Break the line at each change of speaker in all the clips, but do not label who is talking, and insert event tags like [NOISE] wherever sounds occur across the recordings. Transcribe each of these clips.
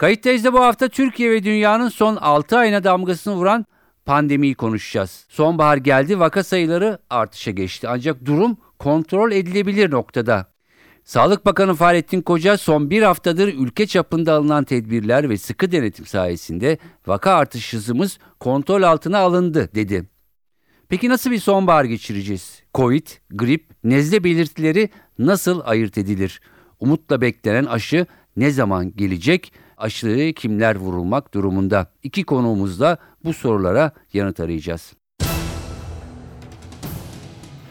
Kayıttayız'da bu hafta Türkiye ve dünyanın son 6 ayına damgasını vuran pandemiyi konuşacağız. Sonbahar geldi, vaka sayıları artışa geçti. Ancak durum kontrol edilebilir noktada. Sağlık Bakanı Fahrettin Koca son bir haftadır ülke çapında alınan tedbirler ve sıkı denetim sayesinde vaka artış hızımız kontrol altına alındı dedi. Peki nasıl bir sonbahar geçireceğiz? Covid, grip, nezle belirtileri nasıl ayırt edilir? Umutla beklenen aşı ne zaman gelecek? Aşıya kimler vurulmak durumunda? İki konuğumuzla bu sorulara yanıt arayacağız.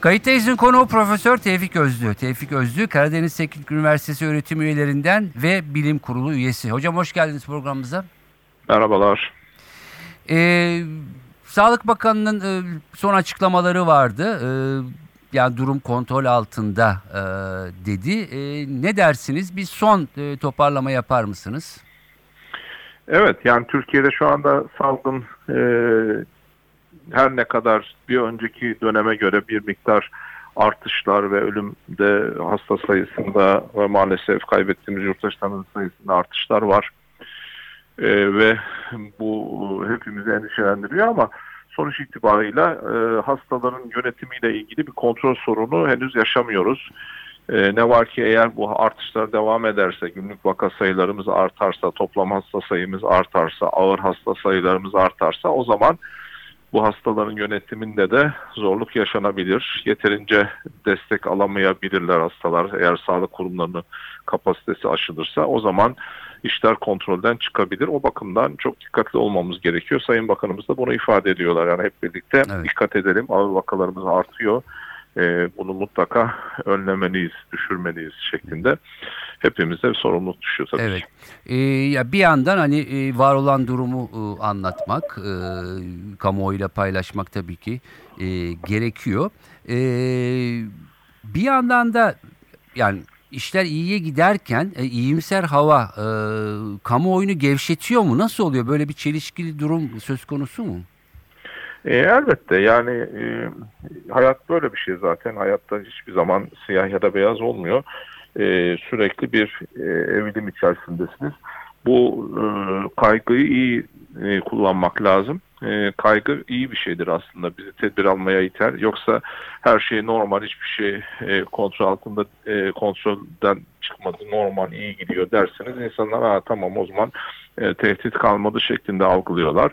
Kayıttayız'ın konuğu Profesör Tevfik Özlü. Tevfik Özlü, Karadeniz Teknik Üniversitesi öğretim üyelerinden ve bilim kurulu üyesi. Hocam hoş geldiniz programımıza.
Merhabalar.
Ee, Sağlık Bakanı'nın e, son açıklamaları vardı. E, yani durum kontrol altında e, dedi. E, ne dersiniz? Bir son e, toparlama yapar mısınız?
Evet yani Türkiye'de şu anda salgın e, her ne kadar bir önceki döneme göre bir miktar artışlar ve ölümde hasta sayısında ve maalesef kaybettiğimiz yurttaşlarımızın sayısında artışlar var. E, ve bu hepimizi endişelendiriyor ama sonuç itibarıyla e, hastaların yönetimiyle ilgili bir kontrol sorunu henüz yaşamıyoruz. E, ne var ki eğer bu artışlar devam ederse, günlük vaka sayılarımız artarsa, toplam hasta sayımız artarsa, ağır hasta sayılarımız artarsa o zaman bu hastaların yönetiminde de zorluk yaşanabilir. Yeterince destek alamayabilirler hastalar eğer sağlık kurumlarının kapasitesi aşılırsa o zaman işler kontrolden çıkabilir. O bakımdan çok dikkatli olmamız gerekiyor. Sayın Bakanımız da bunu ifade ediyorlar. Yani hep birlikte evet. dikkat edelim. Ağır vakalarımız artıyor. Ee, bunu mutlaka önlemeliyiz, düşürmeliyiz şeklinde hepimize sorumluluk düşüyor tabii
evet. Ee, ya bir yandan hani e, var olan durumu e, anlatmak, e, kamuoyuyla paylaşmak tabii ki e, gerekiyor. E, bir yandan da yani işler iyiye giderken e, iyimser hava e, kamuoyunu gevşetiyor mu? Nasıl oluyor? Böyle bir çelişkili durum söz konusu mu?
E, elbette yani e, hayat böyle bir şey zaten. Hayatta hiçbir zaman siyah ya da beyaz olmuyor. E, sürekli bir e, evilim içerisindesiniz. Bu e, kaygıyı iyi e, kullanmak lazım. E, kaygı iyi bir şeydir aslında. Bizi tedbir almaya iter. Yoksa her şey normal, hiçbir şey e, kontrol altında e, kontrolden çıkmadı, normal, iyi gidiyor derseniz insanlar ha tamam o zaman e, tehdit kalmadı şeklinde algılıyorlar.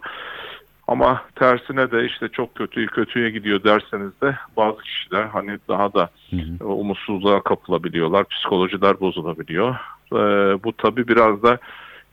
Ama tersine de işte çok kötü kötüye gidiyor derseniz de bazı kişiler hani daha da hı hı. umutsuzluğa kapılabiliyorlar. Psikolojiler bozulabiliyor. Ee, bu tabi biraz da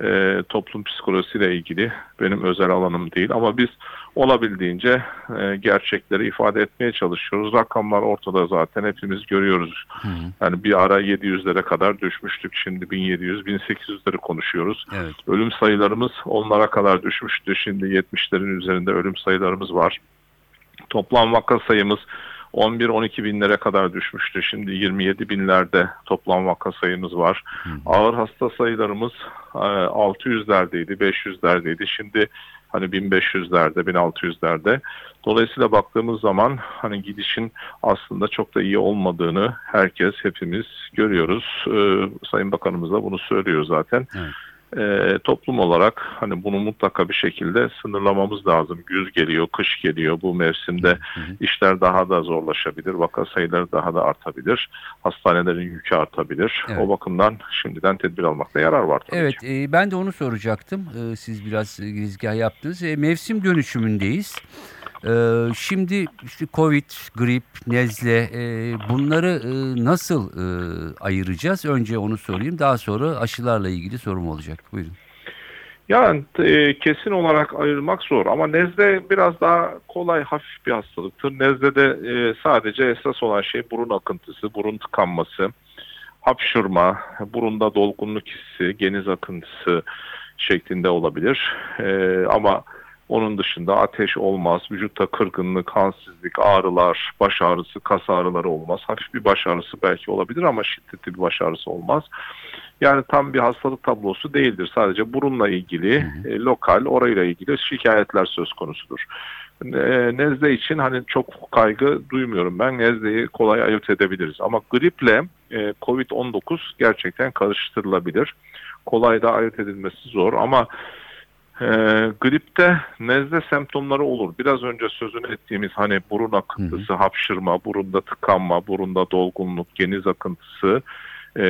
e, toplum psikolojisiyle ilgili benim özel alanım değil ama biz olabildiğince e, gerçekleri ifade etmeye çalışıyoruz. Rakamlar ortada zaten hepimiz görüyoruz. Hı. Yani bir ara 700'lere kadar düşmüştük. Şimdi 1700, 1800'leri konuşuyoruz. Evet. Ölüm sayılarımız onlara kadar düşmüştü. Şimdi 70'lerin üzerinde ölüm sayılarımız var. Toplam vaka sayımız 11-12 binlere kadar düşmüştü. Şimdi 27 binlerde toplam vaka sayımız var. Hı. Ağır hasta sayılarımız 600'lerdeydi, 500'lerdeydi. Şimdi hani 1500'lerde, 1600'lerde. Dolayısıyla baktığımız zaman hani gidişin aslında çok da iyi olmadığını herkes, hepimiz görüyoruz. Ee, Sayın Bakanımız da bunu söylüyor zaten. Evet e, toplum olarak hani bunu mutlaka bir şekilde sınırlamamız lazım. Güz geliyor, kış geliyor. Bu mevsimde hı hı. işler daha da zorlaşabilir. Vaka sayıları daha da artabilir. Hastanelerin yükü artabilir. Evet. O bakımdan şimdiden tedbir almakta yarar var tabii
Evet, e, ben de onu soracaktım. E, siz biraz girizgah yaptınız. E, mevsim dönüşümündeyiz. Ee, şimdi işte Covid, grip, nezle e, bunları e, nasıl e, ayıracağız? Önce onu sorayım. Daha sonra aşılarla ilgili sorum olacak. Buyurun.
Yani e, kesin olarak ayırmak zor ama nezle biraz daha kolay hafif bir hastalıktır. Nezlede e, sadece esas olan şey burun akıntısı, burun tıkanması, hapşurma, burunda dolgunluk hissi, geniz akıntısı, şeklinde olabilir. E, ama onun dışında ateş olmaz, vücutta kırgınlık, halsizlik, ağrılar, baş ağrısı, kas ağrıları olmaz. Hafif bir baş ağrısı belki olabilir ama şiddetli bir baş ağrısı olmaz. Yani tam bir hastalık tablosu değildir. Sadece burunla ilgili, e, lokal, orayla ilgili şikayetler söz konusudur. E, nezle için hani çok kaygı duymuyorum ben. Nezleyi kolay ayırt edebiliriz. Ama griple e, COVID-19 gerçekten karıştırılabilir. Kolay da ayırt edilmesi zor ama e, gripte nezle semptomları olur. Biraz önce sözünü ettiğimiz hani burun akıntısı, hapşırma, burunda tıkanma, burunda dolgunluk, geniz akıntısı, e,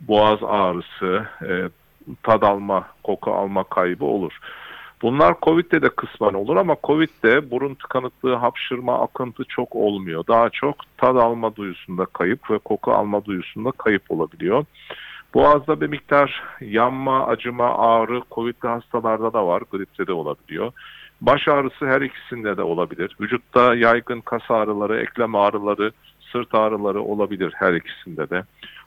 boğaz ağrısı, e, tad alma, koku alma kaybı olur. Bunlar Covid'de de kısmen olur ama Covid'de burun tıkanıklığı, hapşırma, akıntı çok olmuyor. Daha çok tad alma duyusunda kayıp ve koku alma duyusunda kayıp olabiliyor. Boğazda bir miktar yanma, acıma, ağrı Covid'li hastalarda da var, gripte de olabiliyor. Baş ağrısı her ikisinde de olabilir. Vücutta yaygın kas ağrıları, eklem ağrıları, sırt ağrıları olabilir her ikisinde de.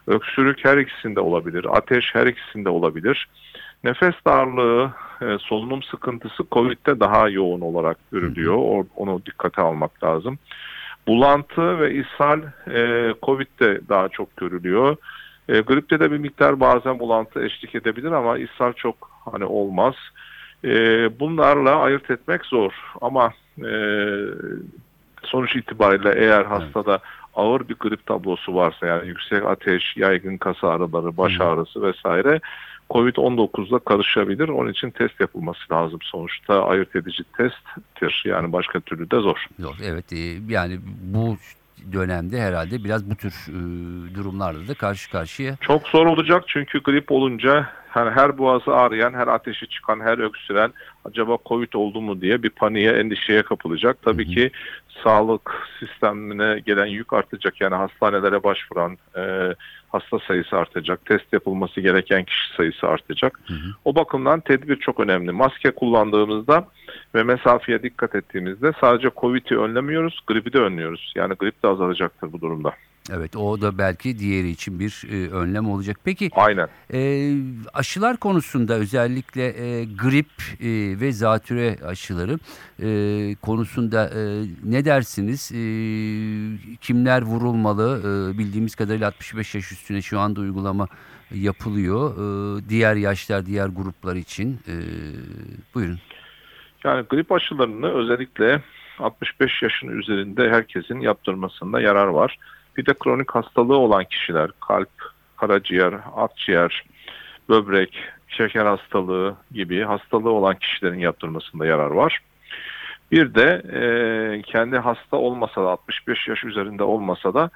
Öksürük her ikisinde olabilir. Ateş her ikisinde olabilir. Nefes darlığı, e, solunum sıkıntısı COVID'de daha yoğun olarak görülüyor. Onu dikkate almak lazım. Bulantı ve ishal e, COVID'de daha çok görülüyor. E, gripte de bir miktar bazen bulantı eşlik edebilir ama ishal çok hani olmaz. E, bunlarla ayırt etmek zor ama e, sonuç itibariyle eğer hastada ağır bir grip tablosu varsa yani yüksek ateş, yaygın kas ağrıları, baş ağrısı vesaire COVID-19'la karışabilir. Onun için test yapılması lazım. Sonuçta ayırt edici testtir. Yani başka türlü de zor.
Zor. Evet. E, yani bu dönemde herhalde biraz bu tür e, durumlarla da karşı karşıya.
Çok zor olacak çünkü grip olunca hani her boğazı ağrıyan, her ateşi çıkan, her öksüren acaba Covid oldu mu diye bir paniğe, endişeye kapılacak. Tabii hı hı. ki sağlık sistemine gelen yük artacak. Yani hastanelere başvuran e, hasta sayısı artacak. Test yapılması gereken kişi sayısı artacak. Hı hı. O bakımdan tedbir çok önemli. Maske kullandığımızda ve mesafeye dikkat ettiğimizde sadece Covid'i önlemiyoruz, gribi de önlüyoruz. Yani grip de azalacaktır bu durumda.
Evet o da belki diğeri için bir e, önlem olacak. Peki
Aynen.
E, aşılar konusunda özellikle e, grip e, ve zatüre aşıları e, konusunda e, ne dersiniz? E, kimler vurulmalı? E, bildiğimiz kadarıyla 65 yaş üstüne şu anda uygulama yapılıyor. E, diğer yaşlar, diğer gruplar için. E, buyurun.
Yani grip aşılarını özellikle 65 yaşın üzerinde herkesin yaptırmasında yarar var. Bir de kronik hastalığı olan kişiler, kalp, karaciğer, akciğer, böbrek, şeker hastalığı gibi hastalığı olan kişilerin yaptırmasında yarar var. Bir de e, kendi hasta olmasa da 65 yaş üzerinde olmasa da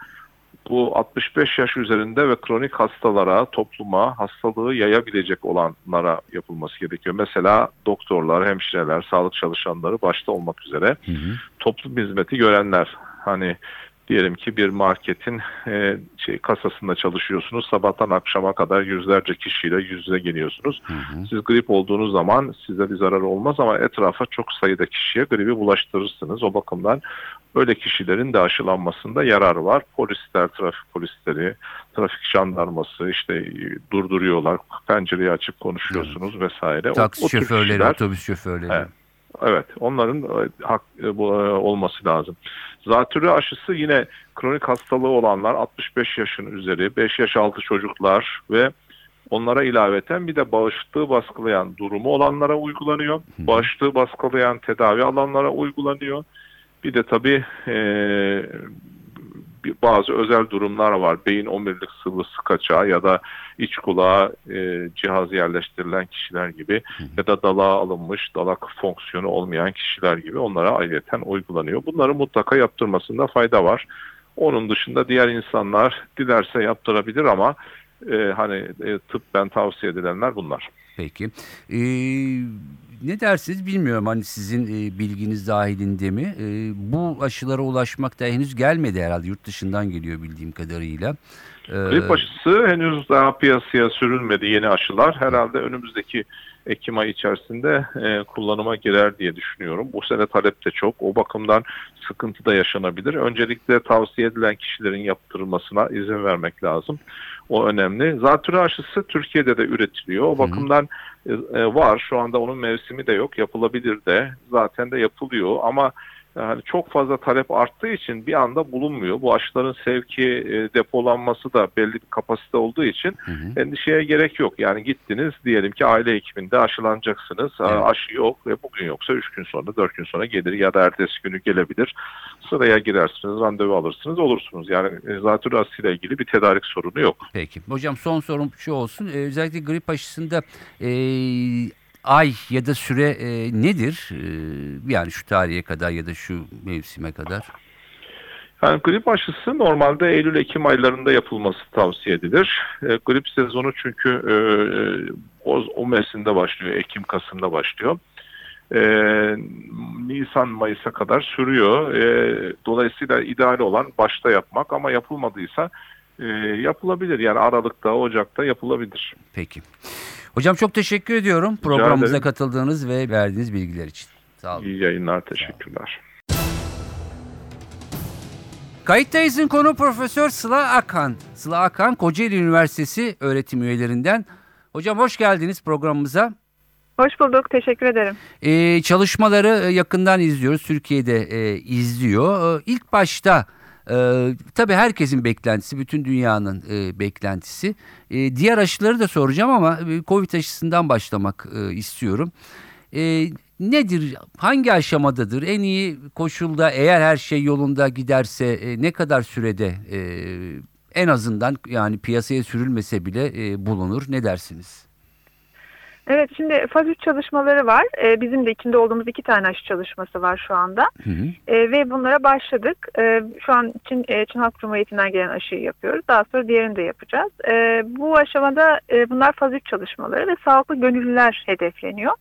bu 65 yaş üzerinde ve kronik hastalara, topluma hastalığı yayabilecek olanlara yapılması gerekiyor. Mesela doktorlar, hemşireler, sağlık çalışanları başta olmak üzere hı hı. toplum hizmeti görenler. Hani diyelim ki bir marketin e, şey kasasında çalışıyorsunuz. Sabahtan akşama kadar yüzlerce kişiyle yüz yüze geliyorsunuz. Hı hı. Siz grip olduğunuz zaman size bir zarar olmaz ama etrafa çok sayıda kişiye gribi bulaştırırsınız. O bakımdan öyle kişilerin de aşılanmasında yarar var. Polisler, trafik polisleri, trafik jandarması işte durduruyorlar. Pencereyi açıp konuşuyorsunuz evet. vesaire.
Taksi o, o şoförleri, kişiler, otobüs şoförleri.
Evet. Evet, onların e, hak e, e, olması lazım. Zatürre aşısı yine kronik hastalığı olanlar 65 yaşın üzeri, 5 yaş altı çocuklar ve onlara ilaveten bir de bağışıklığı baskılayan durumu olanlara uygulanıyor. Bağışıklığı baskılayan tedavi alanlara uygulanıyor. Bir de tabii e, bazı özel durumlar var. Beyin omurilik sıvısı kaçağı ya da iç kulağa e, cihaz yerleştirilen kişiler gibi ya da dalağa alınmış dalak fonksiyonu olmayan kişiler gibi onlara ayrıyeten uygulanıyor. Bunları mutlaka yaptırmasında fayda var. Onun dışında diğer insanlar dilerse yaptırabilir ama e, hani e, tıbben tavsiye edilenler bunlar.
Peki. Ee, ne dersiniz bilmiyorum hani sizin e, bilginiz dahilinde mi? E, bu aşılara ulaşmak da henüz gelmedi herhalde yurt dışından geliyor bildiğim kadarıyla.
E, Grip aşısı henüz daha piyasaya sürülmedi yeni aşılar. Herhalde önümüzdeki Ekim ayı içerisinde e, kullanıma girer diye düşünüyorum. Bu sene talep de çok. O bakımdan sıkıntı da yaşanabilir. Öncelikle tavsiye edilen kişilerin yaptırılmasına izin vermek lazım. O önemli. Zatürre aşısı Türkiye'de de üretiliyor. O bakımdan e, e, var. Şu anda onun mevsimi de yok. Yapılabilir de. Zaten de yapılıyor ama yani çok fazla talep arttığı için bir anda bulunmuyor. Bu aşıların sevki, e, depolanması da belli bir kapasite olduğu için
Hı hı.
endişeye gerek yok. Yani gittiniz diyelim ki aile hekiminde aşılanacaksınız.
Evet.
Aşı yok ve bugün yoksa 3 gün sonra 4 gün sonra gelir ya da ertesi günü gelebilir. Sıraya girersiniz, randevu alırsınız, olursunuz. Yani zatürre aşısıyla ilgili bir tedarik sorunu yok.
Peki. Hocam son sorum şu olsun. Ee, özellikle grip aşısında e, ay ya da süre e, nedir? E, yani şu tarihe kadar ya da şu mevsime kadar.
Yani grip aşısı normalde Eylül-Ekim aylarında yapılması tavsiye edilir. E, grip sezonu çünkü e, e, o, o mevsimde başlıyor. Ekim-Kasım'da başlıyor. E, Nisan-Mayıs'a kadar sürüyor. E, dolayısıyla ideal olan başta yapmak ama yapılmadıysa e, yapılabilir. Yani Aralık'ta, Ocak'ta yapılabilir.
Peki. Hocam çok teşekkür ediyorum programımıza katıldığınız ve verdiğiniz bilgiler için. Sağ olun.
İyi yayınlar, teşekkürler.
Kayıttayız'ın konu Profesör Sıla Akan. Sıla Akan Kocaeli Üniversitesi öğretim üyelerinden. Hocam hoş geldiniz programımıza.
Hoş bulduk. Teşekkür ederim.
Ee, çalışmaları e, yakından izliyoruz. Türkiye'de e, izliyor. Ee, ilk başta e, tabii herkesin beklentisi, bütün dünyanın e, beklentisi. E, diğer aşıları da soracağım ama e, Covid aşısından başlamak e, istiyorum. E, nedir, hangi aşamadadır? En iyi koşulda eğer her şey yolunda giderse e, ne kadar sürede e, en azından yani piyasaya sürülmese bile e, bulunur? Ne dersiniz?
Evet şimdi faz 3 çalışmaları var. Ee, bizim de içinde olduğumuz iki tane aşı çalışması var şu anda.
Hı hı.
Ee, ve bunlara başladık. Ee, şu an Çin, e, Çin Halk Cumhuriyeti'nden gelen aşıyı yapıyoruz. Daha sonra diğerini de yapacağız. Ee, bu aşamada e, bunlar faz 3 çalışmaları ve sağlıklı gönüllüler hedefleniyor.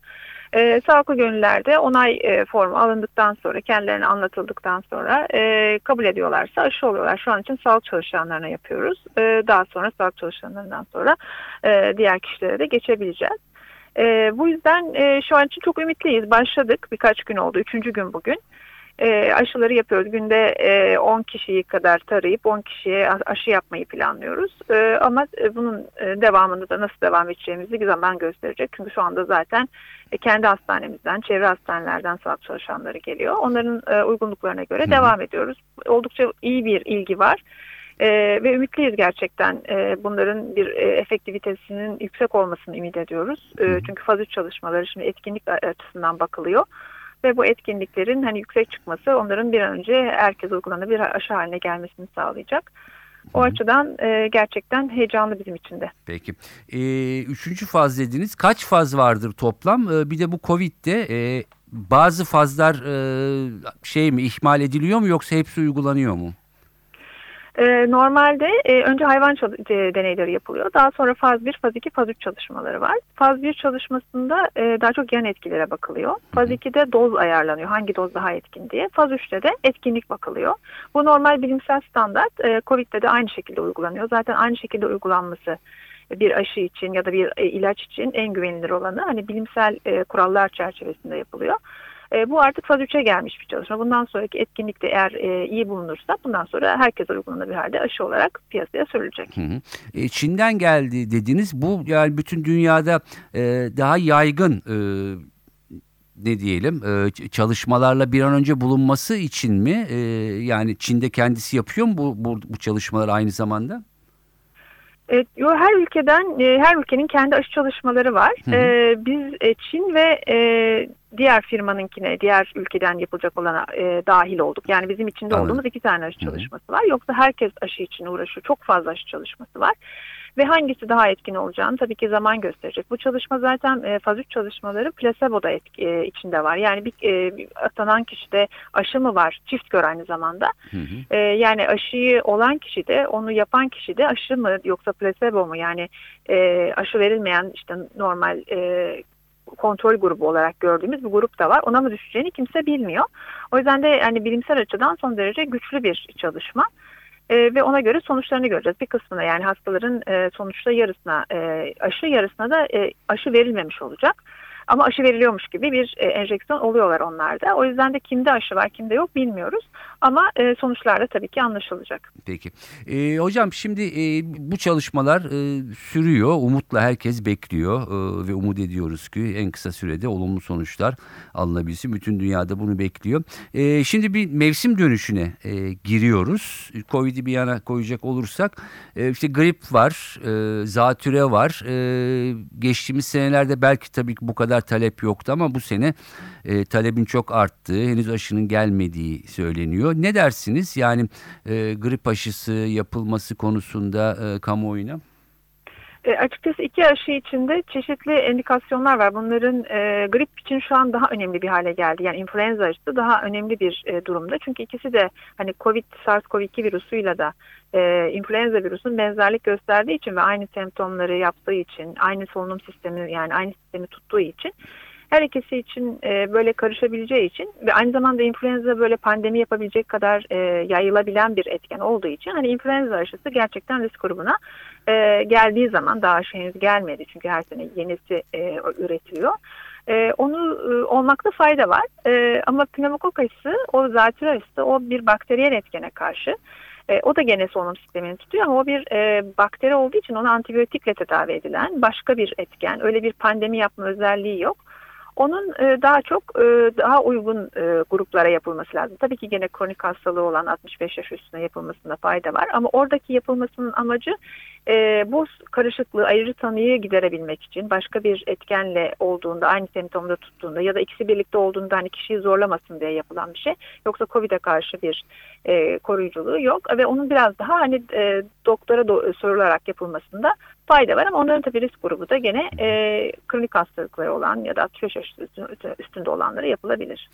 Ee, sağlıklı gönüllülerde onay e, formu alındıktan sonra, kendilerine anlatıldıktan sonra e, kabul ediyorlarsa aşı oluyorlar. Şu an için sağlık çalışanlarına yapıyoruz. Ee, daha sonra sağlık çalışanlarından sonra e, diğer kişilere de geçebileceğiz. E, bu yüzden e, şu an için çok ümitliyiz. Başladık birkaç gün oldu. Üçüncü gün bugün. E, aşıları yapıyoruz. Günde e, 10 kişiyi kadar tarayıp 10 kişiye aşı yapmayı planlıyoruz. E, ama bunun e, devamında da nasıl devam edeceğimizi zaman gösterecek. Çünkü şu anda zaten e, kendi hastanemizden, çevre hastanelerden sağlık çalışanları geliyor. Onların e, uygunluklarına göre
hı.
devam ediyoruz. Oldukça iyi bir ilgi var. E, ve ümitliyiz gerçekten e, bunların bir e, efektivitesinin yüksek olmasını ümit ediyoruz. E, çünkü faz 3 çalışmaları şimdi etkinlik açısından bakılıyor. Ve bu etkinliklerin hani yüksek çıkması onların bir an önce herkes uygulanabilir aşı haline gelmesini sağlayacak. O
Hı
açıdan e, gerçekten heyecanlı bizim için de.
Peki. Ee, üçüncü faz dediniz. Kaç faz vardır toplam? Ee, bir de bu Covid'de e, bazı fazlar e, şey mi ihmal ediliyor mu yoksa hepsi uygulanıyor mu?
E, normalde e, önce hayvan e, deneyleri yapılıyor. Daha sonra faz 1, faz 2, faz 3 çalışmaları var. Faz 1 çalışmasında e, daha çok yan etkilere bakılıyor. Faz 2'de doz ayarlanıyor. Hangi doz daha etkin diye. Faz 3'te de etkinlik bakılıyor. Bu normal bilimsel standart. E, Covid'de de aynı şekilde uygulanıyor. Zaten aynı şekilde uygulanması bir aşı için ya da bir ilaç için en güvenilir olanı hani bilimsel e, kurallar çerçevesinde yapılıyor. E, bu artık faz 3'e gelmiş bir çalışma. Bundan sonraki etkinlikte eğer e, iyi bulunursa bundan sonra herkese uygulanabilir halde aşı olarak piyasaya sürülecek.
Hı hı. E, Çin'den geldi dediniz. Bu yani bütün dünyada e, daha yaygın e, ne diyelim e, çalışmalarla bir an önce bulunması için mi? E, yani Çin'de kendisi yapıyor mu bu, bu, bu çalışmalar aynı zamanda?
Evet, her ülkeden, e, her ülkenin kendi aşı çalışmaları var.
Hı hı.
E, biz e, Çin ve diğer firmanınkine, diğer ülkeden yapılacak olana dahil olduk. Yani bizim içinde
Anladım.
olduğumuz iki tane aşı
Hı hı.
çalışması var. Yoksa herkes aşı için uğraşıyor. Çok fazla aşı çalışması var. Ve hangisi daha etkin olacağını tabii ki zaman gösterecek. Bu çalışma zaten e, faz 3 çalışmaları plasebo da etki, e, içinde var. Yani bir, e, atanan kişide aşı mı var? Çift gör aynı zamanda.
Hı hı.
Ee, yani aşıyı olan kişi de onu yapan kişi de aşı mı yoksa placebo mu yani e, aşı verilmeyen işte normal e, kontrol grubu olarak gördüğümüz bir grup da var. Ona mı düşeceğini kimse bilmiyor. O yüzden de yani bilimsel açıdan son derece güçlü bir çalışma. E, ve ona göre sonuçlarını göreceğiz. Bir kısmına yani hastaların e, sonuçta yarısına e, aşı yarısına da e, aşı verilmemiş olacak. Ama aşı veriliyormuş gibi bir e, enjeksiyon oluyorlar onlarda. O yüzden de kimde aşı var kimde yok bilmiyoruz. Ama e, sonuçlar da tabii ki anlaşılacak.
Peki. E, hocam şimdi e, bu çalışmalar e, sürüyor. Umutla herkes bekliyor e, ve umut ediyoruz ki en kısa sürede olumlu sonuçlar alınabilsin. Bütün dünyada bunu bekliyor. E, şimdi bir mevsim dönüşüne e, giriyoruz. Covid'i bir yana koyacak olursak e, işte grip var, e, zatüre var. E, geçtiğimiz senelerde belki tabii ki bu kadar talep yoktu ama bu sene e, talebin çok arttığı, henüz aşının gelmediği söyleniyor. Ne dersiniz? Yani e, grip aşısı yapılması konusunda e, kamuoyuna?
E, açıkçası iki aşı içinde çeşitli endikasyonlar var. Bunların e, grip için şu an daha önemli bir hale geldi. Yani influenza aşısı daha önemli bir e, durumda. Çünkü ikisi de hani COVID, SARS-CoV-2 virüsüyle de e, influenza virüsünün benzerlik gösterdiği için ve aynı semptomları yaptığı için, aynı solunum sistemi yani aynı sistemi tuttuğu için her ikisi için e, böyle karışabileceği için ve aynı zamanda influenza böyle pandemi yapabilecek kadar e, yayılabilen bir etken olduğu için hani influenza aşısı gerçekten risk grubuna e, geldiği zaman daha aşı henüz gelmedi çünkü her sene yenisi e, üretiliyor. E, onu e, olmakta fayda var. E, ama pneumokok aşısı, o zatürre aşısı o bir bakteriyel etkene karşı. E, o da gene solunum sistemini tutuyor ama o bir e, bakteri olduğu için ona antibiyotikle tedavi edilen başka bir etken. Öyle bir pandemi yapma özelliği yok. Onun e, daha çok e, daha uygun e, gruplara yapılması lazım. Tabii ki gene kronik hastalığı olan 65 yaş üstüne yapılmasında fayda var. Ama oradaki yapılmasının amacı bu karışıklığı, ayrıcı tanıyı giderebilmek için başka bir etkenle olduğunda, aynı semptomda tuttuğunda ya da ikisi birlikte olduğunda hani kişiyi zorlamasın diye yapılan bir şey. Yoksa COVID'e karşı bir koruyuculuğu yok ve onun biraz daha hani doktora do sorularak yapılmasında fayda var ama onların tabii risk grubu da gene e, kronik hastalıkları olan ya da 65 yaş üstünde olanlara yapılabilir.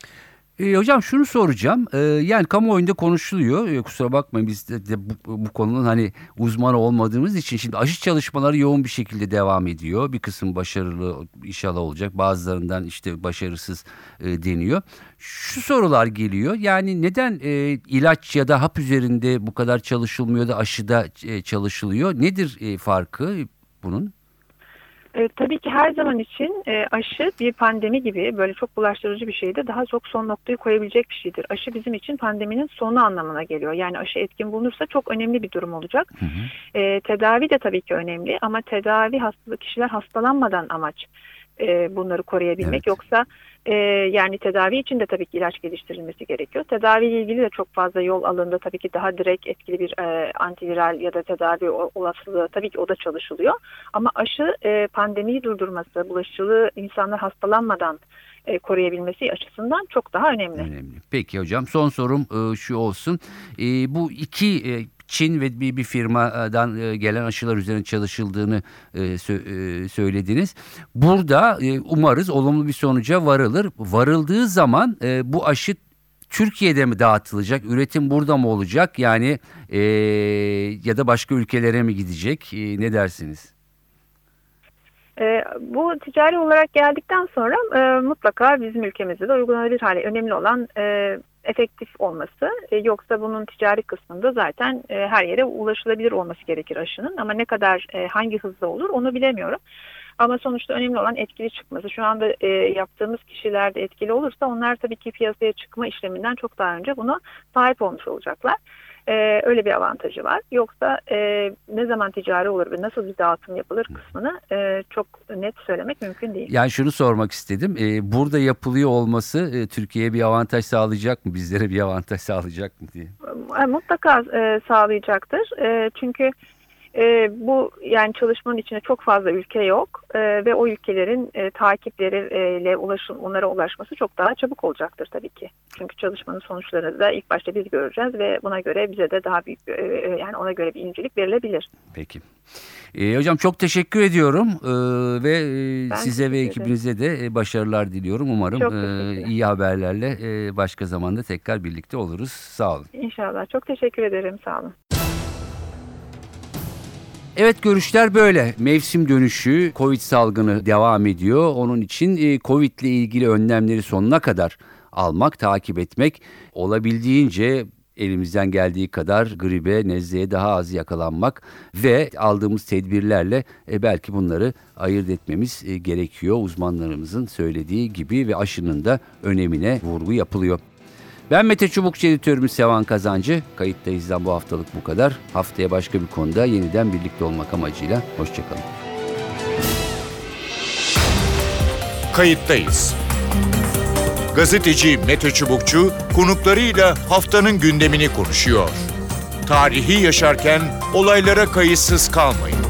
E, hocam şunu soracağım. E, yani kamuoyunda konuşuluyor. E, kusura bakmayın biz de, de bu, bu konunun hani uzmanı olmadığımız için şimdi aşı çalışmaları yoğun bir şekilde devam ediyor. Bir kısım başarılı inşallah olacak. Bazılarından işte başarısız e, deniyor. Şu sorular geliyor. Yani neden e, ilaç ya da hap üzerinde bu kadar çalışılmıyor da aşıda e, çalışılıyor? Nedir e, farkı bunun?
E, tabii ki her zaman için e, aşı bir pandemi gibi böyle çok bulaştırıcı bir şeyde daha çok son noktayı koyabilecek bir şeydir. Aşı bizim için pandeminin sonu anlamına geliyor. Yani aşı etkin bulunursa çok önemli bir durum olacak. Hı hı. E, tedavi de tabii ki önemli ama tedavi hastalık kişiler hastalanmadan amaç e, bunları koruyabilmek. Evet. Yoksa e, yani tedavi için de tabii ki ilaç geliştirilmesi gerekiyor. Tedavi ile ilgili de çok fazla yol alındı. Tabii ki daha direkt etkili bir e, antiviral ya da tedavi olasılığı tabii ki o da çalışılıyor. Ama aşı e, pandemiyi durdurması, bulaşıcılığı insanlar hastalanmadan e, koruyabilmesi açısından çok daha önemli.
Önemli. Peki hocam son sorum e, şu olsun. E, bu iki e, Çin ve bir, bir firmadan e, gelen aşılar üzerine çalışıldığını e, söylediniz. Burada e, umarız olumlu bir sonuca varılır. Varıldığı zaman bu aşı Türkiye'de mi dağıtılacak? Üretim burada mı olacak? Yani e, ya da başka ülkelere mi gidecek? E, ne dersiniz?
E, bu ticari olarak geldikten sonra e, mutlaka bizim ülkemizde de uygulanabilir hale önemli olan e, efektif olması. E, yoksa bunun ticari kısmında zaten e, her yere ulaşılabilir olması gerekir aşının. Ama ne kadar e, hangi hızda olur onu bilemiyorum. Ama sonuçta önemli olan etkili çıkması. Şu anda e, yaptığımız kişilerde etkili olursa onlar tabii ki piyasaya çıkma işleminden çok daha önce buna sahip olmuş olacaklar. Ee, öyle bir avantajı var. Yoksa e, ne zaman ticari olur ve nasıl bir dağıtım yapılır kısmını e, çok net söylemek mümkün değil.
Yani şunu sormak istedim. E, burada yapılıyor olması e, Türkiye'ye bir avantaj sağlayacak mı? Bizlere bir avantaj [LAUGHS] sağlayacak mı diye.
E, mutlaka e, sağlayacaktır. E, çünkü e, bu yani çalışmanın içinde çok fazla ülke yok e, ve o ülkelerin e, takipleriyle ulaşım, onlara ulaşması çok daha çabuk olacaktır tabii ki. Çünkü çalışmanın sonuçlarını da ilk başta biz göreceğiz ve buna göre bize de daha büyük e, e yani ona göre bir incelik verilebilir.
Peki. E, hocam çok teşekkür ediyorum e, ve e, size ve ekibinize de e, başarılar diliyorum. Umarım e, iyi haberlerle e, başka zamanda tekrar birlikte oluruz. Sağ olun.
İnşallah. Çok teşekkür ederim. Sağ olun.
Evet görüşler böyle. Mevsim dönüşü Covid salgını devam ediyor. Onun için e, Covid ile ilgili önlemleri sonuna kadar almak, takip etmek olabildiğince elimizden geldiği kadar gribe, nezleye daha az yakalanmak ve aldığımız tedbirlerle e, belki bunları ayırt etmemiz e, gerekiyor. Uzmanlarımızın söylediği gibi ve aşının da önemine vurgu yapılıyor. Ben Mete Çubukçu editörümüz Sevan Kazancı. Kayıttayız'dan bu haftalık bu kadar. Haftaya başka bir konuda yeniden birlikte olmak amacıyla. Hoşçakalın.
Kayıttayız. Gazeteci Mete Çubukçu konuklarıyla haftanın gündemini konuşuyor. Tarihi yaşarken olaylara kayıtsız kalmayın.